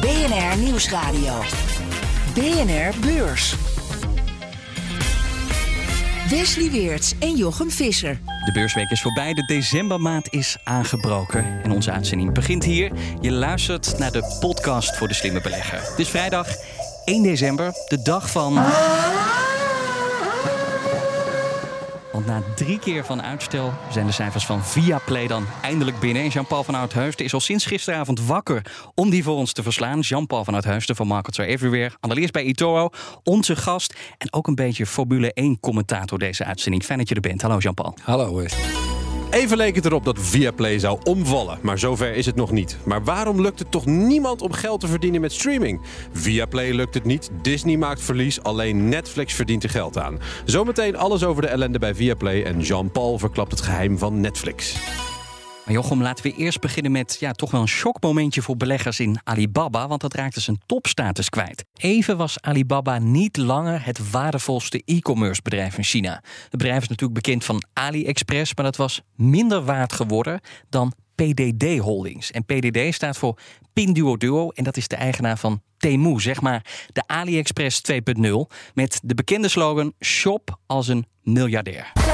BNR Nieuwsradio. BNR Beurs. Wesley Weerts en Jochem Visser. De beursweek is voorbij, de decembermaand is aangebroken. En onze uitzending begint hier. Je luistert naar de podcast voor de slimme belegger. Het is vrijdag 1 december, de dag van. Na drie keer van uitstel zijn de cijfers van Viaplay dan eindelijk binnen. En Jean-Paul van Oudheusden is al sinds gisteravond wakker om die voor ons te verslaan. Jean-Paul van Oudheusden van Markets Everywhere, analist bij eToro, onze gast en ook een beetje Formule 1 commentator deze uitzending. Fijn dat je er bent. Hallo Jean-Paul. Hallo Wes. Even leek het erop dat Viaplay zou omvallen, maar zover is het nog niet. Maar waarom lukt het toch niemand om geld te verdienen met streaming? Viaplay lukt het niet, Disney maakt verlies, alleen Netflix verdient er geld aan. Zometeen alles over de ellende bij Viaplay en Jean-Paul verklapt het geheim van Netflix. Maar Jochem, laten we eerst beginnen met ja, toch wel een shockmomentje voor beleggers in Alibaba, want dat raakte zijn topstatus kwijt. Even was Alibaba niet langer het waardevolste e-commerce bedrijf in China. Het bedrijf is natuurlijk bekend van AliExpress, maar dat was minder waard geworden dan PDD Holdings. En PDD staat voor Pinduoduo en dat is de eigenaar van Temu, zeg maar de AliExpress 2.0, met de bekende slogan Shop als een miljardair.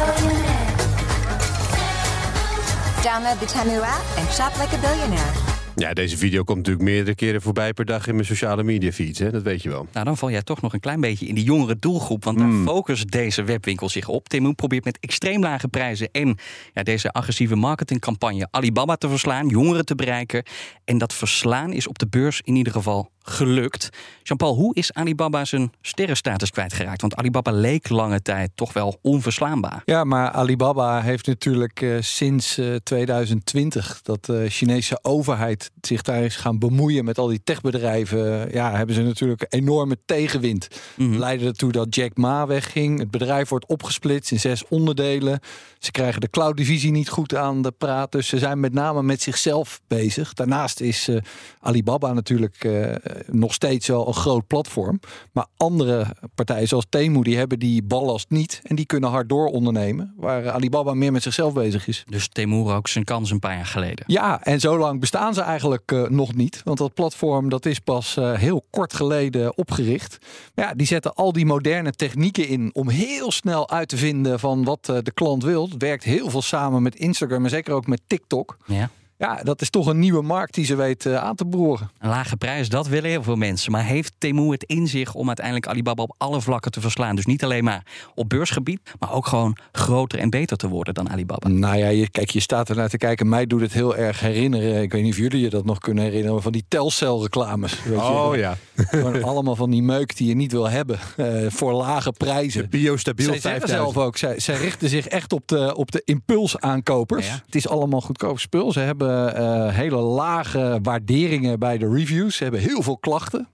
Download the Temu app and shop like a billionaire. Ja, deze video komt natuurlijk meerdere keren voorbij per dag in mijn sociale media feeds, hè? dat weet je wel. Nou, dan val jij toch nog een klein beetje in die jongere doelgroep. Want daar focust deze webwinkel zich op. Temu probeert met extreem lage prijzen en ja, deze agressieve marketingcampagne Alibaba te verslaan, jongeren te bereiken. En dat verslaan is op de beurs in ieder geval gelukt. Jean-Paul, hoe is Alibaba zijn sterrenstatus kwijtgeraakt? Want Alibaba leek lange tijd toch wel onverslaanbaar. Ja, maar Alibaba heeft natuurlijk eh, sinds eh, 2020 dat de Chinese overheid zich daar is gaan bemoeien met al die techbedrijven. Ja, hebben ze natuurlijk enorme tegenwind. Mhm. Leidde ertoe dat Jack Ma wegging. Het bedrijf wordt opgesplitst in zes onderdelen. Ze krijgen de cloud-divisie niet goed aan de praat. Dus ze zijn met name met zichzelf bezig. Daarnaast is eh, Alibaba natuurlijk eh, nog steeds wel een groot platform. Maar andere partijen zoals Temu, die hebben die ballast niet. En die kunnen hard door ondernemen. Waar Alibaba meer met zichzelf bezig is. Dus Temu ook zijn kans een paar jaar geleden. Ja, en zo lang bestaan ze eigenlijk eh, nog niet. Want dat platform dat is pas eh, heel kort geleden opgericht. Maar ja, die zetten al die moderne technieken in om heel snel uit te vinden van wat eh, de klant wil. Het werkt heel veel samen met Instagram en zeker ook met TikTok. Ja. Ja, dat is toch een nieuwe markt die ze weet eh, aan te boren. Een lage prijs, dat willen heel veel mensen. Maar heeft Temu het in zich om uiteindelijk Alibaba op alle vlakken te verslaan? Dus niet alleen maar op beursgebied, maar ook gewoon groter en beter te worden dan Alibaba. Nou ja, je, kijk, je staat er naar te kijken. Mij doet het heel erg herinneren. Ik weet niet of jullie je dat nog kunnen herinneren. Van die Telcel-reclames. weet je. Oh ja, Gewoon allemaal van die meuk die je niet wil hebben. eh, voor lage prijzen. biostabiel Zij zeggen 5000. zelf ook, zij, zij richten zich echt op de, op de impulsaankopers. Ja, ja. Het is allemaal goedkoop spul. Ze hebben eh, hele lage waarderingen bij de reviews. Ze hebben heel veel klachten.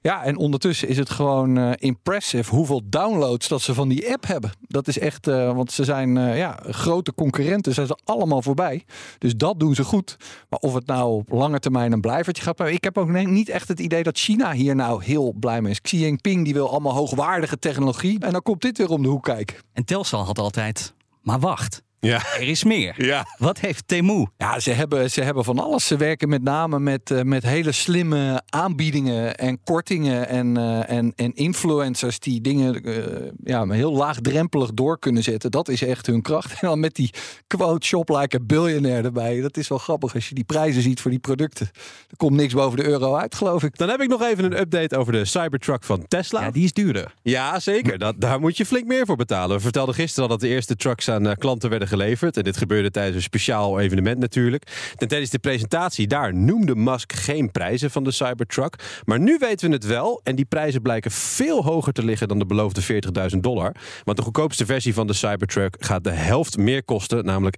Ja, en ondertussen is het gewoon eh, impressive hoeveel downloads dat ze van die app hebben. Dat is echt, eh, want ze zijn ja, grote concurrenten, zijn ze allemaal voorbij. Dus dat doen ze goed. Maar of het nou op lange termijn een blijvertje gaat. Maar ik heb ook niet echt het idee dat China hier nou heel blij mee is. Xi Jinping die wil allemaal hoogwaardige technologie. En dan komt dit weer om de hoek kijken. En Telstar had altijd, maar wacht, Ja. er is meer. Ja. Wat heeft Temu? Ja, ze hebben, ze hebben van alles. Ze werken met name met, eh, met hele slimme aanbiedingen en kortingen en, eh, en, en influencers die dingen eh, ja, heel laagdrempelig door kunnen zetten. Dat is echt hun kracht. En dan met die quote shop like a billionaire erbij. Dat is wel grappig als je die prijzen ziet voor die producten. Er komt niks boven de euro uit, geloof ik. Dan heb ik nog even een update over de Cybertruck van Tesla. Ja, die is duurder. Ja, zeker. Dat, daar moet je flink meer voor betalen. We vertelden gisteren al dat de eerste trucks aan klanten werden geleverd. En dit gebeurde tijdens een speciaal evenement natuurlijk. En tijdens de presentatie daar noemde Musk geen prijzen van de Cybertruck. Maar nu weten we het wel. En die prijzen blijken veel hoger te liggen dan de beloofde 40.000 dollar. Want de goedkoopste versie van de Cybertruck gaat de helft meer kosten, namelijk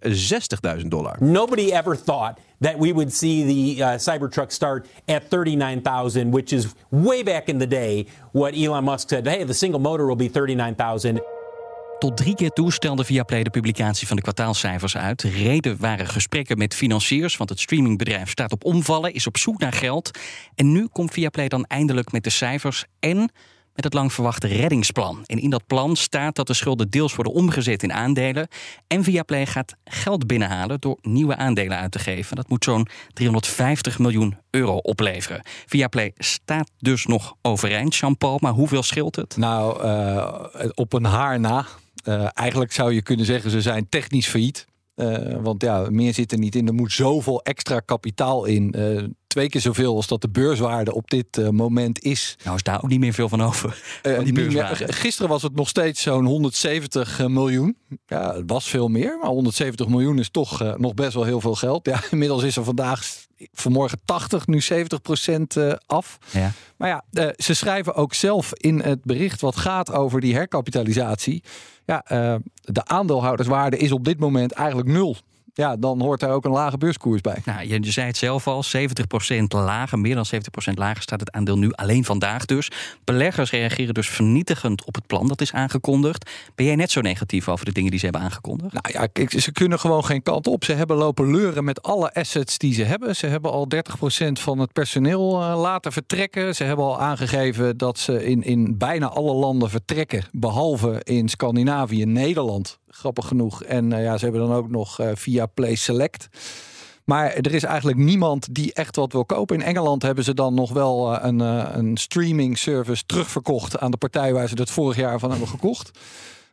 60.000 dollar. Nobody ever thought that we would see the uh, Cybertruck start at 39,000, which is way back in the day what Elon Musk said. Hey, the single motor will be 39,000. Tot drie keer toe stelde Viaplay de publicatie van de kwartaalcijfers uit. Reden waren gesprekken met financiers, want het streamingbedrijf staat op omvallen, is op zoek naar geld. En nu komt Viaplay dan eindelijk met de cijfers en met het lang verwachte reddingsplan. En in dat plan staat dat de schulden deels worden omgezet in aandelen. En Viaplay gaat geld binnenhalen door nieuwe aandelen uit te geven. Dat moet zo'n 350 miljoen euro opleveren. Viaplay staat dus nog overeind, Jean-Paul. Maar hoeveel scheelt het? Nou, uh, op een haar na. Uh, eigenlijk zou je kunnen zeggen, ze zijn technisch failliet. Uh, want ja, meer zit er niet in. Er moet zoveel extra kapitaal in. Uh, twee keer zoveel als dat de beurswaarde op dit uh, moment is. Nou is daar ook niet meer veel van over. Van die meer, gisteren was het nog steeds zo'n 170 miljoen. Ja, het was veel meer. Maar 170 miljoen is toch nog best wel heel veel geld. Ja, inmiddels is er vandaag vanmorgen 80, nu 70 procent af. Ja. Maar ja, ze schrijven ook zelf in het bericht wat gaat over die herkapitalisatie. Ja, uh, de aandeelhouderswaarde is op dit moment eigenlijk nul. Ja, dan hoort daar ook een lage beurskoers bij. Nou, je, je zei het zelf al, 70% lager, meer dan 70% lager staat het aandeel nu alleen vandaag dus. Beleggers reageren dus vernietigend op het plan dat is aangekondigd. Ben jij net zo negatief over de dingen die ze hebben aangekondigd? Nou ja, kijk, ze kunnen gewoon geen kant op. Ze hebben lopen leuren met alle assets die ze hebben. Ze hebben al 30% van het personeel uh, laten vertrekken. Ze hebben al aangegeven dat ze in, in bijna alle landen vertrekken, behalve in Scandinavië, Nederland grappig genoeg. En uh, ja, ze hebben dan ook nog uh, via Play Select. Maar er is eigenlijk niemand die echt wat wil kopen. In Engeland hebben ze dan nog wel uh, een, een streaming service terugverkocht aan de partij waar ze het vorig jaar van hebben gekocht.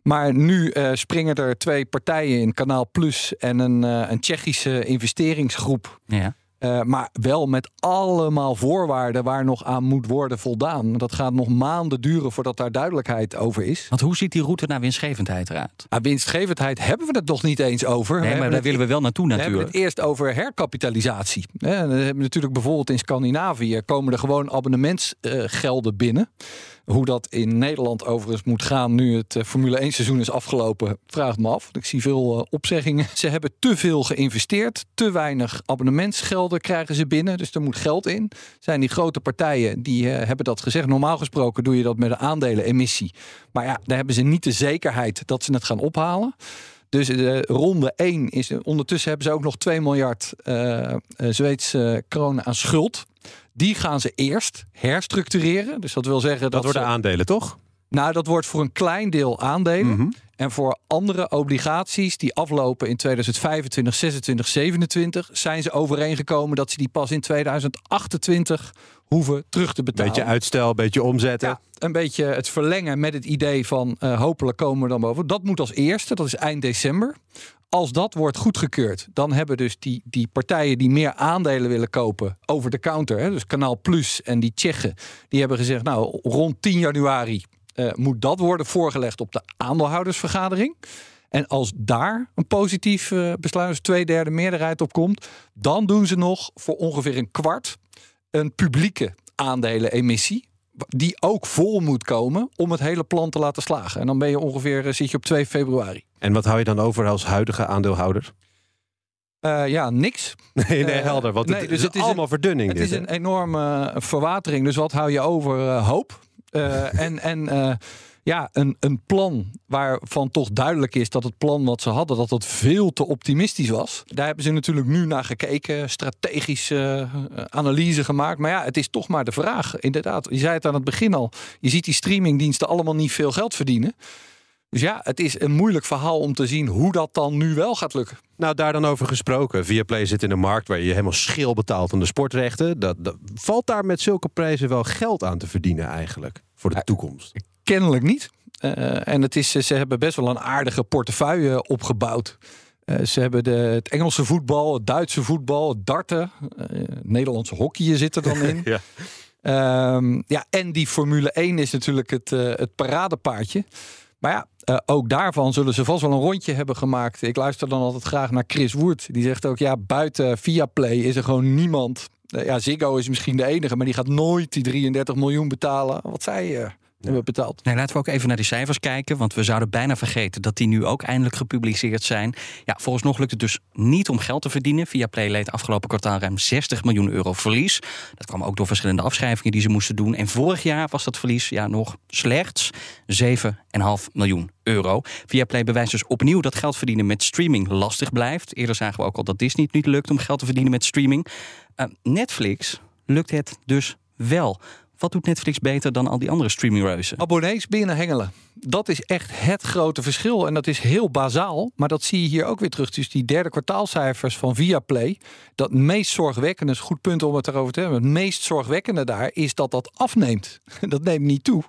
Maar nu springen er twee partijen in, Kanaal Plus en een, een Tsjechische investeringsgroep. Ja. Uh, maar wel met allemaal voorwaarden waar nog aan moet worden voldaan. Dat gaat nog maanden duren voordat daar duidelijkheid over is. Want hoe ziet die route naar winstgevendheid eruit? Ah, winstgevendheid hebben we het toch niet eens over. Nee, maar daar willen we wel naartoe natuurlijk. We hebben het eerst over herkapitalisatie. En dan hebben we natuurlijk bijvoorbeeld in Scandinavië komen er gewoon abonnementsgelden binnen. Hoe dat in Nederland overigens moet gaan nu het Formule 1 seizoen is afgelopen, vraagt me af. Ik zie veel uh, opzeggingen. Ze hebben te veel geïnvesteerd, te weinig abonnementsgelden krijgen ze binnen. Dus er moet geld in. Zijn die grote partijen die uh, hebben dat gezegd. Normaal gesproken doe je dat met een aandelenemissie. Maar ja, daar hebben ze niet de zekerheid dat ze het gaan ophalen. Dus de ronde 1 is. Ondertussen hebben ze ook nog 2 miljard Zweedse kronen aan schuld. Die gaan ze eerst herstructureren. Dus dat wil zeggen dat. Dat worden ze, aandelen, toch? Nou, dat wordt voor een klein deel aandelen. Mm -hmm. En voor andere obligaties die aflopen in 2025, 26, 27, zijn ze overeengekomen dat ze die pas in 2028 hoeven terug te betalen. Beetje uitstel, beetje omzetten. Ja, een beetje het verlengen met het idee van uh, hopelijk komen we dan boven. Dat moet als eerste, dat is eind december. Als dat wordt goedgekeurd, dan hebben dus die, die partijen die meer aandelen willen kopen over de counter, hè, dus Kanaal Plus en die Tsjechen, die hebben gezegd, nou rond 10 januari uh, moet dat worden voorgelegd op de aandeelhoudersvergadering. En als daar een positief uh, besluit, dus twee derde meerderheid op komt, dan doen ze nog voor ongeveer een kwart een publieke aandelenemissie. Die ook vol moet komen om het hele plan te laten slagen. En dan ben je ongeveer, uh, zit je op 2 februari. En wat hou je dan over als huidige aandeelhouder? Uh, ja, niks. Nee, nee, helder. Want nee, dus is het is allemaal een- verdunning. Het dit, is hè? een enorme uh, verwatering. Dus wat hou je over? Uh, hoop. En en ja, een, een plan waarvan toch duidelijk is dat het plan wat ze hadden, dat het veel te optimistisch was. Daar hebben ze natuurlijk nu naar gekeken, strategische analyse gemaakt. Maar ja, het is toch maar de vraag. Inderdaad, je zei het aan het begin al. Je ziet die streamingdiensten allemaal niet veel geld verdienen. Dus ja, het is een moeilijk verhaal om te zien hoe dat dan nu wel gaat lukken. Nou, daar dan over gesproken. Viaplay zit in een markt waar je helemaal schil betaalt aan de sportrechten. Dat, dat, valt daar met zulke prijzen wel geld aan te verdienen eigenlijk voor de toekomst? Kennelijk niet. Uh, en het is, ze hebben best wel een aardige portefeuille opgebouwd. Uh, ze hebben de, het Engelse voetbal, het Duitse voetbal, het darten, uh, Nederlandse hockey zit er dan in. ja. Um, ja, en die Formule 1 is natuurlijk het, het paradepaardje. Maar ja, uh, ook daarvan zullen ze vast wel een rondje hebben gemaakt. Ik luister dan altijd graag naar Chris Wood. Die zegt ook, ja, buiten Viaplay is er gewoon niemand. Uh, ja, Ziggo is misschien de enige, maar die gaat nooit die 33 miljoen betalen. Wat zei je? Hebben betaald. Nee, laten we ook even naar die cijfers kijken. Want we zouden bijna vergeten dat die nu ook eindelijk gepubliceerd zijn. Ja, volgens nog lukt het dus niet om geld te verdienen. Via Play leed afgelopen kwartaal ruim 60 miljoen euro verlies. Dat kwam ook door verschillende afschrijvingen die ze moesten doen. En vorig jaar was dat verlies ja, nog slechts 7,5 miljoen euro. Via Play bewijst dus opnieuw dat geld verdienen met streaming lastig blijft. Eerder zagen we ook al dat Disney het niet lukt om geld te verdienen met streaming. Uh, Netflix lukt het dus wel. Wat doet Netflix beter dan al die andere streamingreuzen? Abonnees binnenhengelen. Dat is echt het grote verschil. En dat is heel bazaal. Maar dat zie je hier ook weer terug. Dus die derde kwartaalcijfers van Viaplay. Dat meest zorgwekkende, is een goed punt om het erover te hebben. Het meest zorgwekkende daar is dat dat afneemt. Dat neemt niet toe.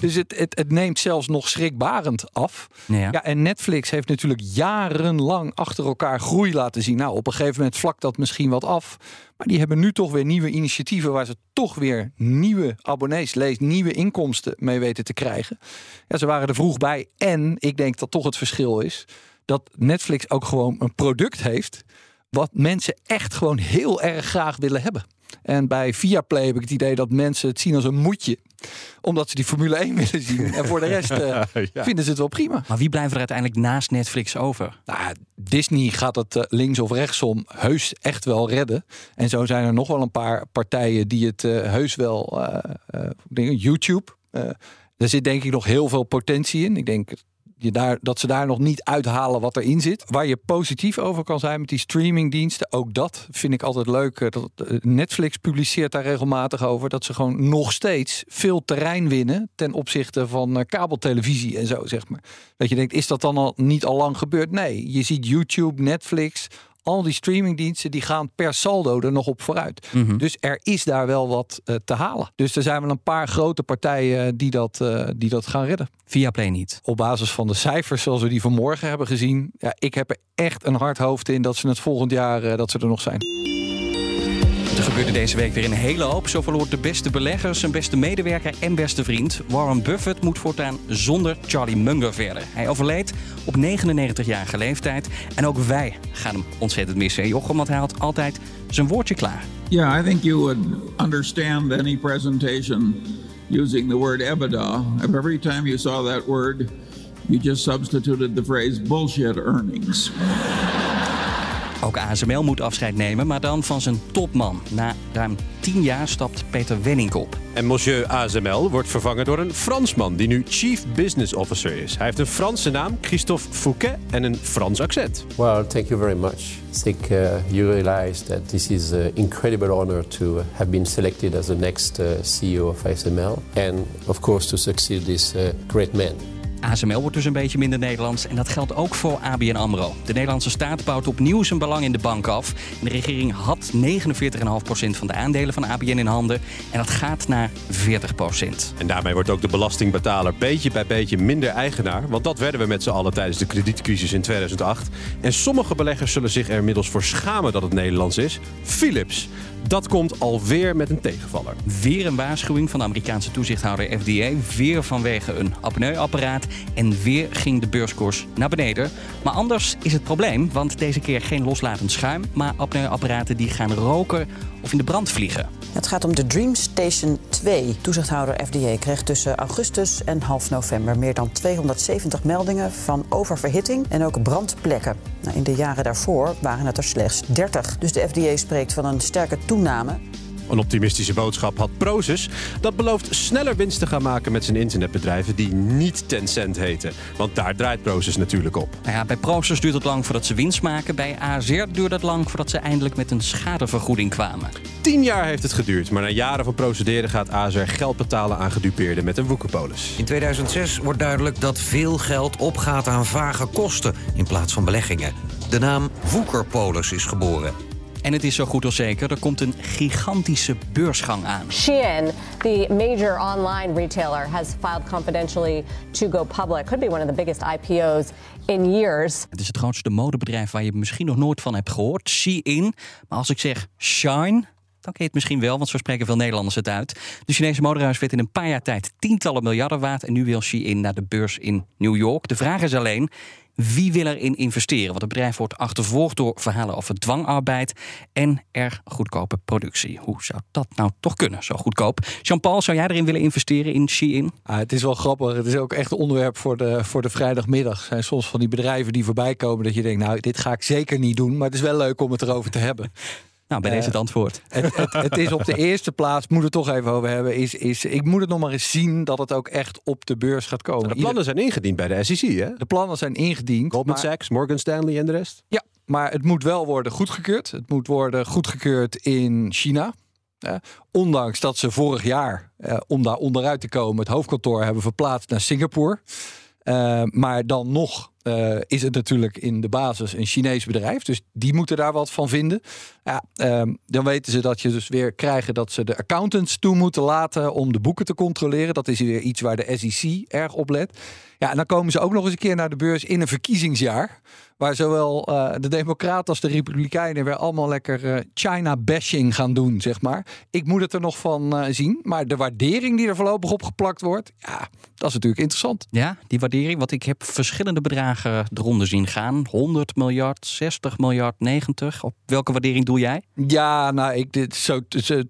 Dus het, het, het neemt zelfs nog schrikbarend af. Ja. ja. en Netflix heeft natuurlijk jarenlang achter elkaar groei laten zien. Nou, op een gegeven moment vlakt dat misschien wat af. Maar die hebben nu toch weer nieuwe initiatieven waar ze toch weer nieuwe abonnees, lees nieuwe inkomsten mee weten te krijgen. Ja, ze waren er vroeg bij. En ik denk dat toch het verschil is dat Netflix ook gewoon een product heeft wat mensen echt gewoon heel erg graag willen hebben. En bij Viaplay heb ik het idee dat mensen het zien als een moedje omdat ze die Formule 1 willen zien. En voor de rest uh, vinden ze het wel prima. Maar wie blijven er uiteindelijk naast Netflix over? Nou, Disney gaat het uh, links of rechtsom heus echt wel redden. En zo zijn er nog wel een paar partijen die het uh, heus wel... YouTube... Er zit denk ik nog heel veel potentie in. Ik denk je daar, dat ze daar nog niet uithalen wat erin zit. Waar je positief over kan zijn met die streamingdiensten. Ook dat vind ik altijd leuk. Eh, eh, Netflix publiceert daar regelmatig over. Dat ze gewoon nog steeds veel terrein winnen. Ten opzichte van eh, kabeltelevisie en zo, zeg maar. Dat je denkt, is dat dan al niet al lang gebeurd? Nee, je ziet YouTube, Netflix al die streamingdiensten die gaan per saldo er nog op vooruit. Mhm. Dus er is daar wel wat uh, te halen. Dus er zijn wel een paar grote partijen die dat, uh, die dat gaan redden. Via Play niet. Op basis van de cijfers zoals we die vanmorgen hebben gezien. Ja, ik heb er echt een hard hoofd in dat ze het volgend jaar uh, dat ze er nog zijn. Er gebeurde deze week weer een hele hoop. Zo verloor de beste belegger, zijn beste medewerker en beste vriend. Warren Buffett moet voortaan zonder Charlie Munger verder. Hij overleed op 99-jarige leeftijd. En ook wij gaan hem ontzettend missen. Jochem, want hij had altijd zijn woordje klaar. Yeah, I think you would understand any presentation using the word EBITDA. Every time you saw that word, you just substituted the phrase bullshit earnings. Ook ASML moet afscheid nemen, maar dan van zijn topman. Na ruim 10 jaar stapt Peter Wenning op. En monsieur ASML wordt vervangen door een Fransman die nu Chief Business Officer is. Hij heeft een Franse naam, Christophe Fouquet, en een Frans accent. Well, thank you very much. I think uh, you realize that this is an incredible honor to have been selected as the next uh, CEO of ASML and of course to succeed this uh, great man. ASML wordt dus een beetje minder Nederlands en dat geldt ook voor ABN AMRO. De Nederlandse staat bouwt opnieuw zijn belang in de bank af. de regering had 49,5% van de aandelen van ABN in handen en dat gaat naar 40%. En daarmee wordt ook de belastingbetaler beetje bij beetje minder eigenaar, want dat werden we met z'n allen tijdens de kredietcrisis in 2008. En sommige beleggers zullen zich er inmiddels voor schamen dat het Nederlands is. Philips. Dat komt alweer met een tegenvaller. Weer een waarschuwing van de Amerikaanse toezichthouder FDA. Weer vanwege een apneuapparaat. En weer ging de beurskoers naar beneden. Maar anders is het probleem, want deze keer geen loslatend schuim, maar apneuapparaten die gaan roken of in de brand vliegen. Het gaat om de DreamStation 2. Toezichthouder FDA kreeg tussen augustus en half november meer dan 270 meldingen van oververhitting en ook brandplekken. Nou, in de jaren daarvoor waren het er slechts 30. Dus de FDA spreekt van een sterke toename. Een optimistische boodschap had Prozus. Dat belooft sneller winst te gaan maken met zijn internetbedrijven die niet Tencent heten. Want daar draait Prozus natuurlijk op. Nou ja, bij Prozus duurt het lang voordat ze winst maken. Bij AZR duurt het lang voordat ze eindelijk met een schadevergoeding kwamen. Tien jaar heeft het geduurd, maar na jaren van procederen gaat AZR geld betalen aan gedupeerden met een woekerpolis. In 2006 wordt duidelijk dat veel geld opgaat aan vage kosten in plaats van beleggingen. De naam Woekerpolis is geboren. En het is zo goed als zeker, er komt een gigantische beursgang aan. Shein, the major online retailer, has filed confidentially to go public. Could be one of the biggest IPO's in years. Het is het grootste modebedrijf waar je misschien nog nooit van hebt gehoord, Shein. Maar als ik zeg Shine, ken je het misschien wel, want zo spreken veel Nederlanders het uit. De Chinese modehuis werd in een paar jaar tijd tientallen miljarden waard. En nu wil Shein naar de beurs in New York. De vraag is alleen, wie wil erin investeren? Want het bedrijf wordt achtervolgd door verhalen over dwangarbeid en erg goedkope productie. Hoe zou dat nou toch kunnen, zo goedkoop? Jean-Paul, zou jij erin willen investeren in Shein? Ah, het is wel grappig. Het is ook echt een onderwerp voor de, voor de vrijdagmiddag. Er zijn soms van die bedrijven die voorbij komen dat je denkt, nou, dit ga ik zeker niet doen. Maar het is wel leuk om het erover te hebben. Nou, bij deze het antwoord. Het, het, het, is op de eerste plaats, moet het toch even over hebben, is, is ik moet het nog maar eens zien dat het ook echt op de beurs gaat komen. De plannen zijn ingediend bij de SEC, hè? De plannen zijn ingediend. Goldman maar, Sachs, Morgan Stanley en de rest? Ja, maar het moet wel worden goedgekeurd. Het moet worden goedgekeurd in China. Eh, ondanks dat ze vorig jaar, eh, om daar onderuit te komen, het hoofdkantoor hebben verplaatst naar Singapore. Uh, maar dan nog uh, is het natuurlijk in de basis een Chinees bedrijf. Dus die moeten daar wat van vinden. Ja, uh, dan weten ze dat je dus weer krijgen dat ze de accountants toe moeten laten om de boeken te controleren. Dat is weer iets waar de SEC erg op let. Ja, en dan komen ze ook nog eens een keer naar de beurs in een verkiezingsjaar. Waar zowel uh, de Democraten als de Republikeinen weer allemaal lekker China-bashing gaan doen, zeg maar. Ik moet het er nog van zien. Maar de waardering die er voorlopig op geplakt wordt, ja, dat is natuurlijk interessant. Ja, die waardering. Want ik heb verschillende bedragen eronder zien gaan. 100 miljard, 60 miljard, 90. Op welke waardering doe jij? Ja, nou, ik, dit, zo,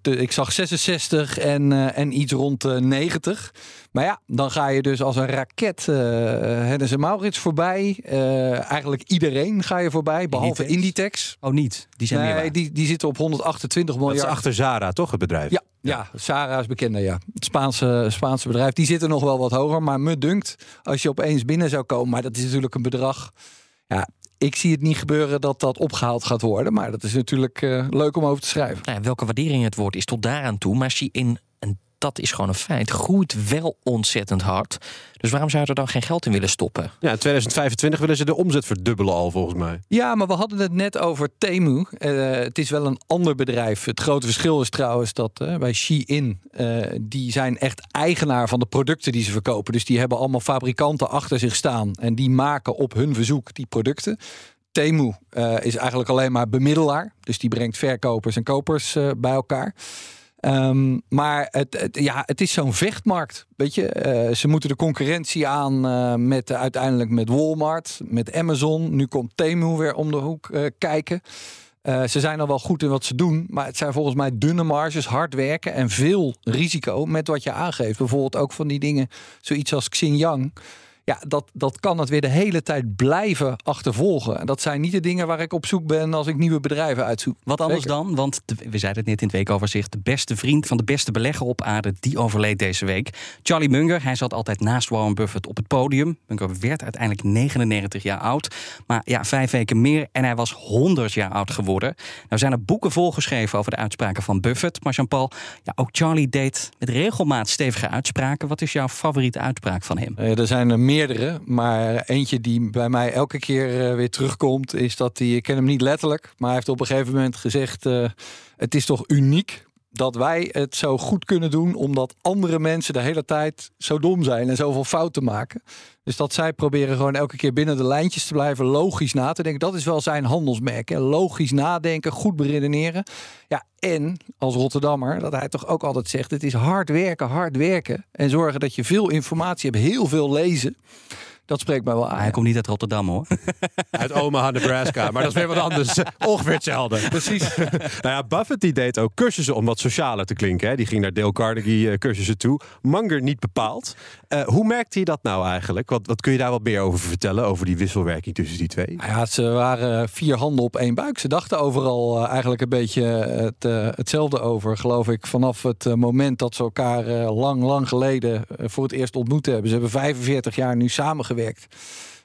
ik zag 66 en, en iets rond 90. Maar ja, dan ga je dus als een raket uh, Hennis en Maurits voorbij. Uh, eigenlijk iedereen ga je voorbij, behalve Inditex. Inditex. Oh, niet? Die zijn nee, meer die, die zitten op 128 miljard. Dat is achter Zara, toch, het bedrijf? Ja, ja, Zara is bekender, ja. Het Spaanse, Spaanse bedrijf. Die zitten nog wel wat hoger. Maar me dunkt, als je opeens binnen zou komen... maar dat is natuurlijk een bedrag... Ja, ik zie het niet gebeuren dat dat opgehaald gaat worden. Maar dat is natuurlijk uh, leuk om over te schrijven. Nou welke waardering het wordt is tot daaraan toe. Maar zie in dat is gewoon een feit, groeit wel ontzettend hard. Dus waarom zou je er dan geen geld in willen stoppen? Ja, in 2025 willen ze de omzet verdubbelen al volgens mij. Ja, maar we hadden het net over Temu. Uh, het is wel een ander bedrijf. Het grote verschil is trouwens dat uh, bij Shein, uh, die zijn echt eigenaar van de producten die ze verkopen. Dus die hebben allemaal fabrikanten achter zich staan. En die maken op hun verzoek die producten. Temu is eigenlijk alleen maar bemiddelaar. Dus die brengt verkopers en kopers bij elkaar. Um, maar het, ja, het is zo'n vechtmarkt. Weet je, uh, ze moeten de concurrentie aan uh, met uiteindelijk met Walmart, met Amazon. Nu komt Temu weer om de hoek uh, kijken. ze zijn al wel goed in wat ze doen, maar het zijn volgens mij dunne marges, hard werken en veel risico met wat je aangeeft. Bijvoorbeeld ook van die dingen, zoiets als Xinjiang ja, dat, dat kan het weer de hele tijd blijven achtervolgen. En dat zijn niet de dingen waar ik op zoek ben als ik nieuwe bedrijven uitzoek. Wat anders Zeker. dan? Want de, we zeiden het net in het weekoverzicht. De beste vriend van de beste belegger op aarde, die overleed deze week. Charlie Munger, hij zat altijd naast Warren Buffett op het podium. Munger werd uiteindelijk 99 jaar oud. Maar ja, vijf weken meer en hij was 100 jaar oud geworden. Nou zijn er boeken volgeschreven over de uitspraken van Buffett. Maar Jean-Paul, ja, ook Charlie deed met regelmaat stevige uitspraken. Wat is jouw favoriete uitspraak van hem? er zijn er meer Maar eentje die bij mij elke keer uh, weer terugkomt, is dat hij, ik ken hem niet letterlijk, maar hij heeft op een gegeven moment gezegd: uh, Het is toch uniek dat wij het zo goed kunnen doen, omdat andere mensen de hele tijd zo dom zijn en zoveel fouten maken. Dus dat zij proberen gewoon elke keer binnen de lijntjes te blijven, logisch na te denken. Dat is wel zijn handelsmerk. Hè? Logisch nadenken, goed beredeneren. Ja, en als Rotterdammer, dat hij toch ook altijd zegt: het is hard werken, hard werken. En zorgen dat je veel informatie hebt, heel veel lezen. Dat spreekt mij wel aan. Hij komt niet uit Rotterdam hoor. uit Omaha, Nebraska. Maar dat is weer wat anders. Ongeveer hetzelfde. Precies. nou ja, Buffett die deed ook cursussen om wat socialer te klinken. Hè. Die ging naar Dale Carnegie cursussen toe. Munger niet bepaald. Uh, hoe merkte hij dat nou eigenlijk? Wat, wat kun je daar wat meer over vertellen? Over die wisselwerking tussen die twee? Ja, ze waren vier handen op één buik. Ze dachten overal uh, eigenlijk een beetje het, uh, hetzelfde over. Geloof ik vanaf het moment dat ze elkaar lang, lang geleden voor het eerst ontmoet hebben. Ze hebben 45 jaar nu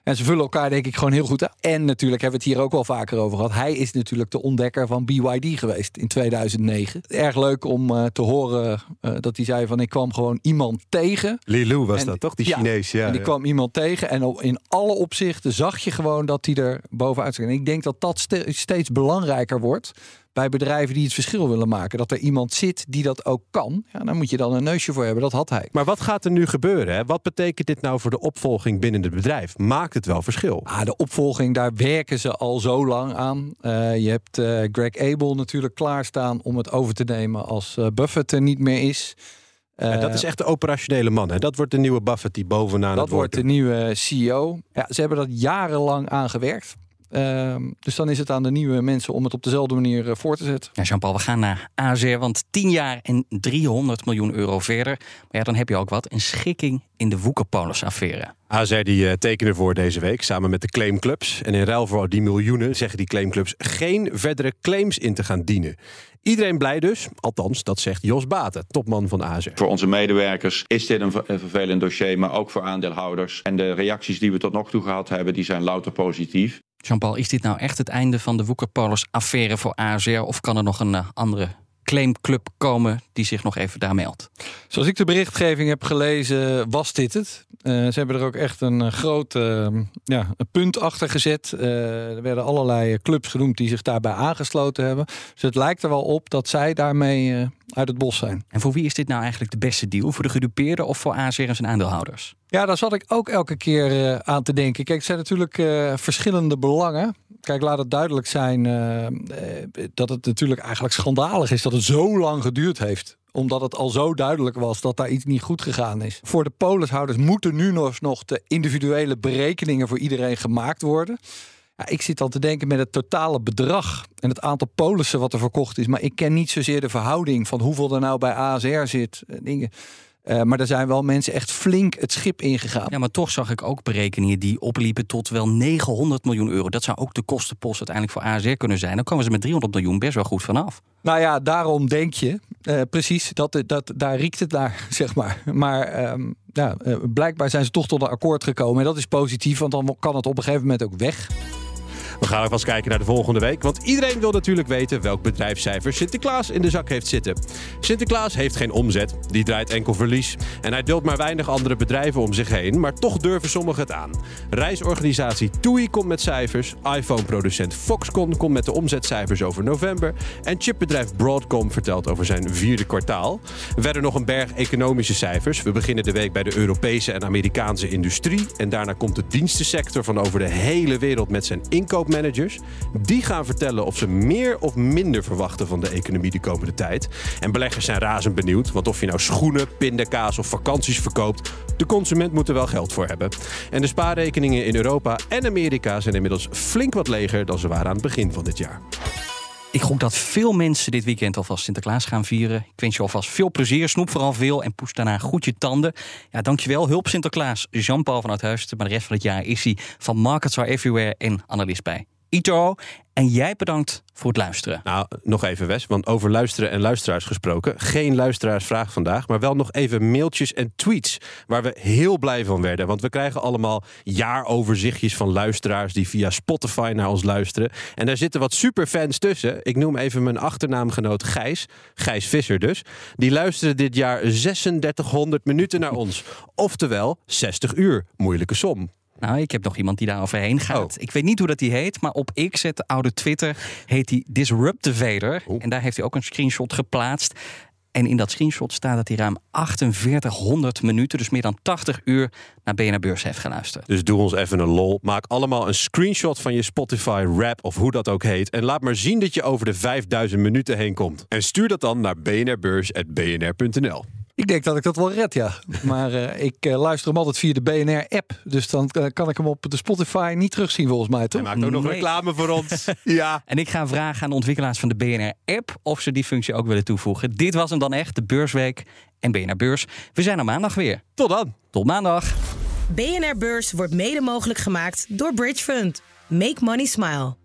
En ze vullen elkaar denk ik gewoon heel goed aan. En natuurlijk hebben we het hier ook wel vaker over gehad. Hij is natuurlijk de ontdekker van BYD geweest in 2009. Erg leuk om uh, te horen uh, dat hij zei van ik kwam gewoon iemand tegen. Lilu was en, dat toch? Die ja, Chinees, ja. En ja. kwam iemand tegen en in alle opzichten zag je gewoon dat hij er bovenuit zag. En ik denk dat dat ste steeds belangrijker wordt bij bedrijven die het verschil willen maken. Dat er iemand zit die dat ook kan. Ja, daar moet je dan een neusje voor hebben. Dat had hij. Maar wat gaat er nu gebeuren? Hè? Wat betekent dit nou voor de opvolging binnen het bedrijf? Maakt het wel verschil? Ah, de opvolging, daar werken ze al zo lang aan. Uh, je hebt uh, Greg Abel natuurlijk klaarstaan om het over te nemen als uh, Buffett er niet meer is. Ja, dat is echt de operationele man. Hè? Dat wordt de nieuwe Buffett die bovenaan dat het wordt de nieuwe CEO. Ja, ze hebben dat jarenlang aangewerkt. Uh, dus dan is het aan de nieuwe mensen om het op dezelfde manier uh, voor te zetten. Ja, Jean-Paul, we gaan naar AZR, want 10 jaar en 300 miljoen euro verder. Maar ja, dan heb je ook wat. Een schikking in de Woekerpolis-affaire. AZR die uh, tekenen voor deze week samen met de claimclubs. En in ruil voor die miljoenen zeggen die claimclubs geen verdere claims in te gaan dienen. Iedereen blij dus, althans dat zegt Jos Baten, topman van AZR. Voor onze medewerkers is dit een, een vervelend dossier, maar ook voor aandeelhouders. En de reacties die we tot nog toe gehad hebben, die zijn louter positief. Jean-Paul, is dit nou echt het einde van de Woekerpolis-affaire voor ASR? Of kan er nog een uh, andere claimclub komen die zich nog even daar meldt? Zoals ik de berichtgeving heb gelezen, was dit het. Uh, ze hebben er ook echt een uh, groot ja, een punt achter gezet. er werden allerlei clubs genoemd die zich daarbij aangesloten hebben. Dus het lijkt er wel op dat zij daarmee uit het bos zijn. En voor wie is dit nou eigenlijk de beste deal? Voor de gedupeerden of voor ASR en zijn aandeelhouders? Ja, daar zat ik ook elke keer uh, aan te denken. Kijk, het zijn natuurlijk uh, verschillende belangen. Kijk, laat het duidelijk zijn uh, dat het natuurlijk eigenlijk schandalig is dat het zo lang geduurd heeft omdat het al zo duidelijk was dat daar iets niet goed gegaan is. Voor de polishouders moeten nu nog, nog de individuele berekeningen voor iedereen gemaakt worden. Ja, ik zit al te denken met het totale bedrag en het aantal polissen wat er verkocht is. Maar ik ken niet zozeer de verhouding van hoeveel er nou bij ASR zit. Dingen. Uh, maar er zijn wel mensen echt flink het schip ingegaan. Ja, maar toch zag ik ook berekeningen die opliepen tot wel 900 miljoen euro. Dat zou ook de kostenpost uiteindelijk voor ASR kunnen zijn. Dan komen ze met 300 miljoen best wel goed vanaf. Nou ja, daarom denk je. Uh, precies, dat, dat, daar riekt het naar, zeg maar. Maar um, ja, uh, blijkbaar zijn ze toch tot een akkoord gekomen. En dat is positief, want dan kan het op een gegeven moment ook weg. We gaan alvast kijken naar de volgende week. Want iedereen wil natuurlijk weten welk bedrijfscijfer Sinterklaas in de zak heeft zitten. Sinterklaas heeft geen omzet, die draait enkel verlies. En hij duldt maar weinig andere bedrijven om zich heen. Maar toch durven sommigen het aan. Reisorganisatie TUI komt met cijfers. iPhone-producent Foxconn komt met de omzetcijfers over november. En chipbedrijf Broadcom vertelt over zijn vierde kwartaal. Verder nog een berg economische cijfers. We beginnen de week bij de Europese en Amerikaanse industrie. En daarna komt de dienstensector van over de hele wereld met zijn inkoop Die gaan vertellen of ze meer of minder verwachten van de economie de komende tijd. En beleggers zijn razend benieuwd, want of je nou schoenen, pindakaas of vakanties verkoopt, de consument moet er wel geld voor hebben. En de spaarrekeningen in Europa en Amerika zijn inmiddels flink wat leger dan ze waren aan het begin van dit jaar. Ik gok dat veel mensen dit weekend alvast Sinterklaas gaan vieren. Ik wens je alvast veel plezier, snoep vooral veel en poes daarna goed je tanden. Ja, dankjewel, hulp Sinterklaas, Jean-Paul van Uithuizen. Maar de rest van het jaar is hij van Markets Are Everywhere en analist bij Ito. En jij bedankt voor het luisteren. Nou, nog even Wes, want over luisteren en luisteraars gesproken. Geen luisteraarsvraag vandaag, maar wel nog even mailtjes en tweets. Waar we heel blij van werden. Want we krijgen allemaal jaaroverzichtjes van luisteraars die via Spotify naar ons luisteren. En daar zitten wat superfans tussen. Ik noem even mijn achternaamgenoot Gijs. Gijs Visser dus. Die luisterde dit jaar 3600 minuten naar ons. Oftewel 60 uur. Moeilijke som. Nou, ik heb nog iemand die daar overheen gaat. Oh. Ik weet niet hoe dat die heet, maar op X, het oude Twitter, heet hij Disruptivator. Oh. En daar heeft hij ook een screenshot geplaatst. En in dat screenshot staat dat hij ruim 4800 minuten, dus meer dan 80 uur, naar BNR Beurs heeft geluisterd. Dus doe ons even een lol. Maak allemaal een screenshot van je Spotify rap of hoe dat ook heet. En laat maar zien dat je over de 5000 minuten heen komt. En stuur dat dan naar bnrbeurs.bnr.nl. Ik denk dat ik dat wel red, ja. Maar uh, ik uh, luister hem altijd via de BNR-app. Dus dan uh, kan ik hem op de Spotify niet terugzien, volgens mij, toch? Hij maakt ook nog reclame voor ons. ja. En ik ga vragen aan de ontwikkelaars van de BNR-app... of ze die functie ook willen toevoegen. Dit was hem dan echt, de Beursweek en BNR Beurs. We zijn er maandag weer. Tot dan. Tot maandag. BNR Beurs wordt mede mogelijk gemaakt door Bridge Fund. Make money smile.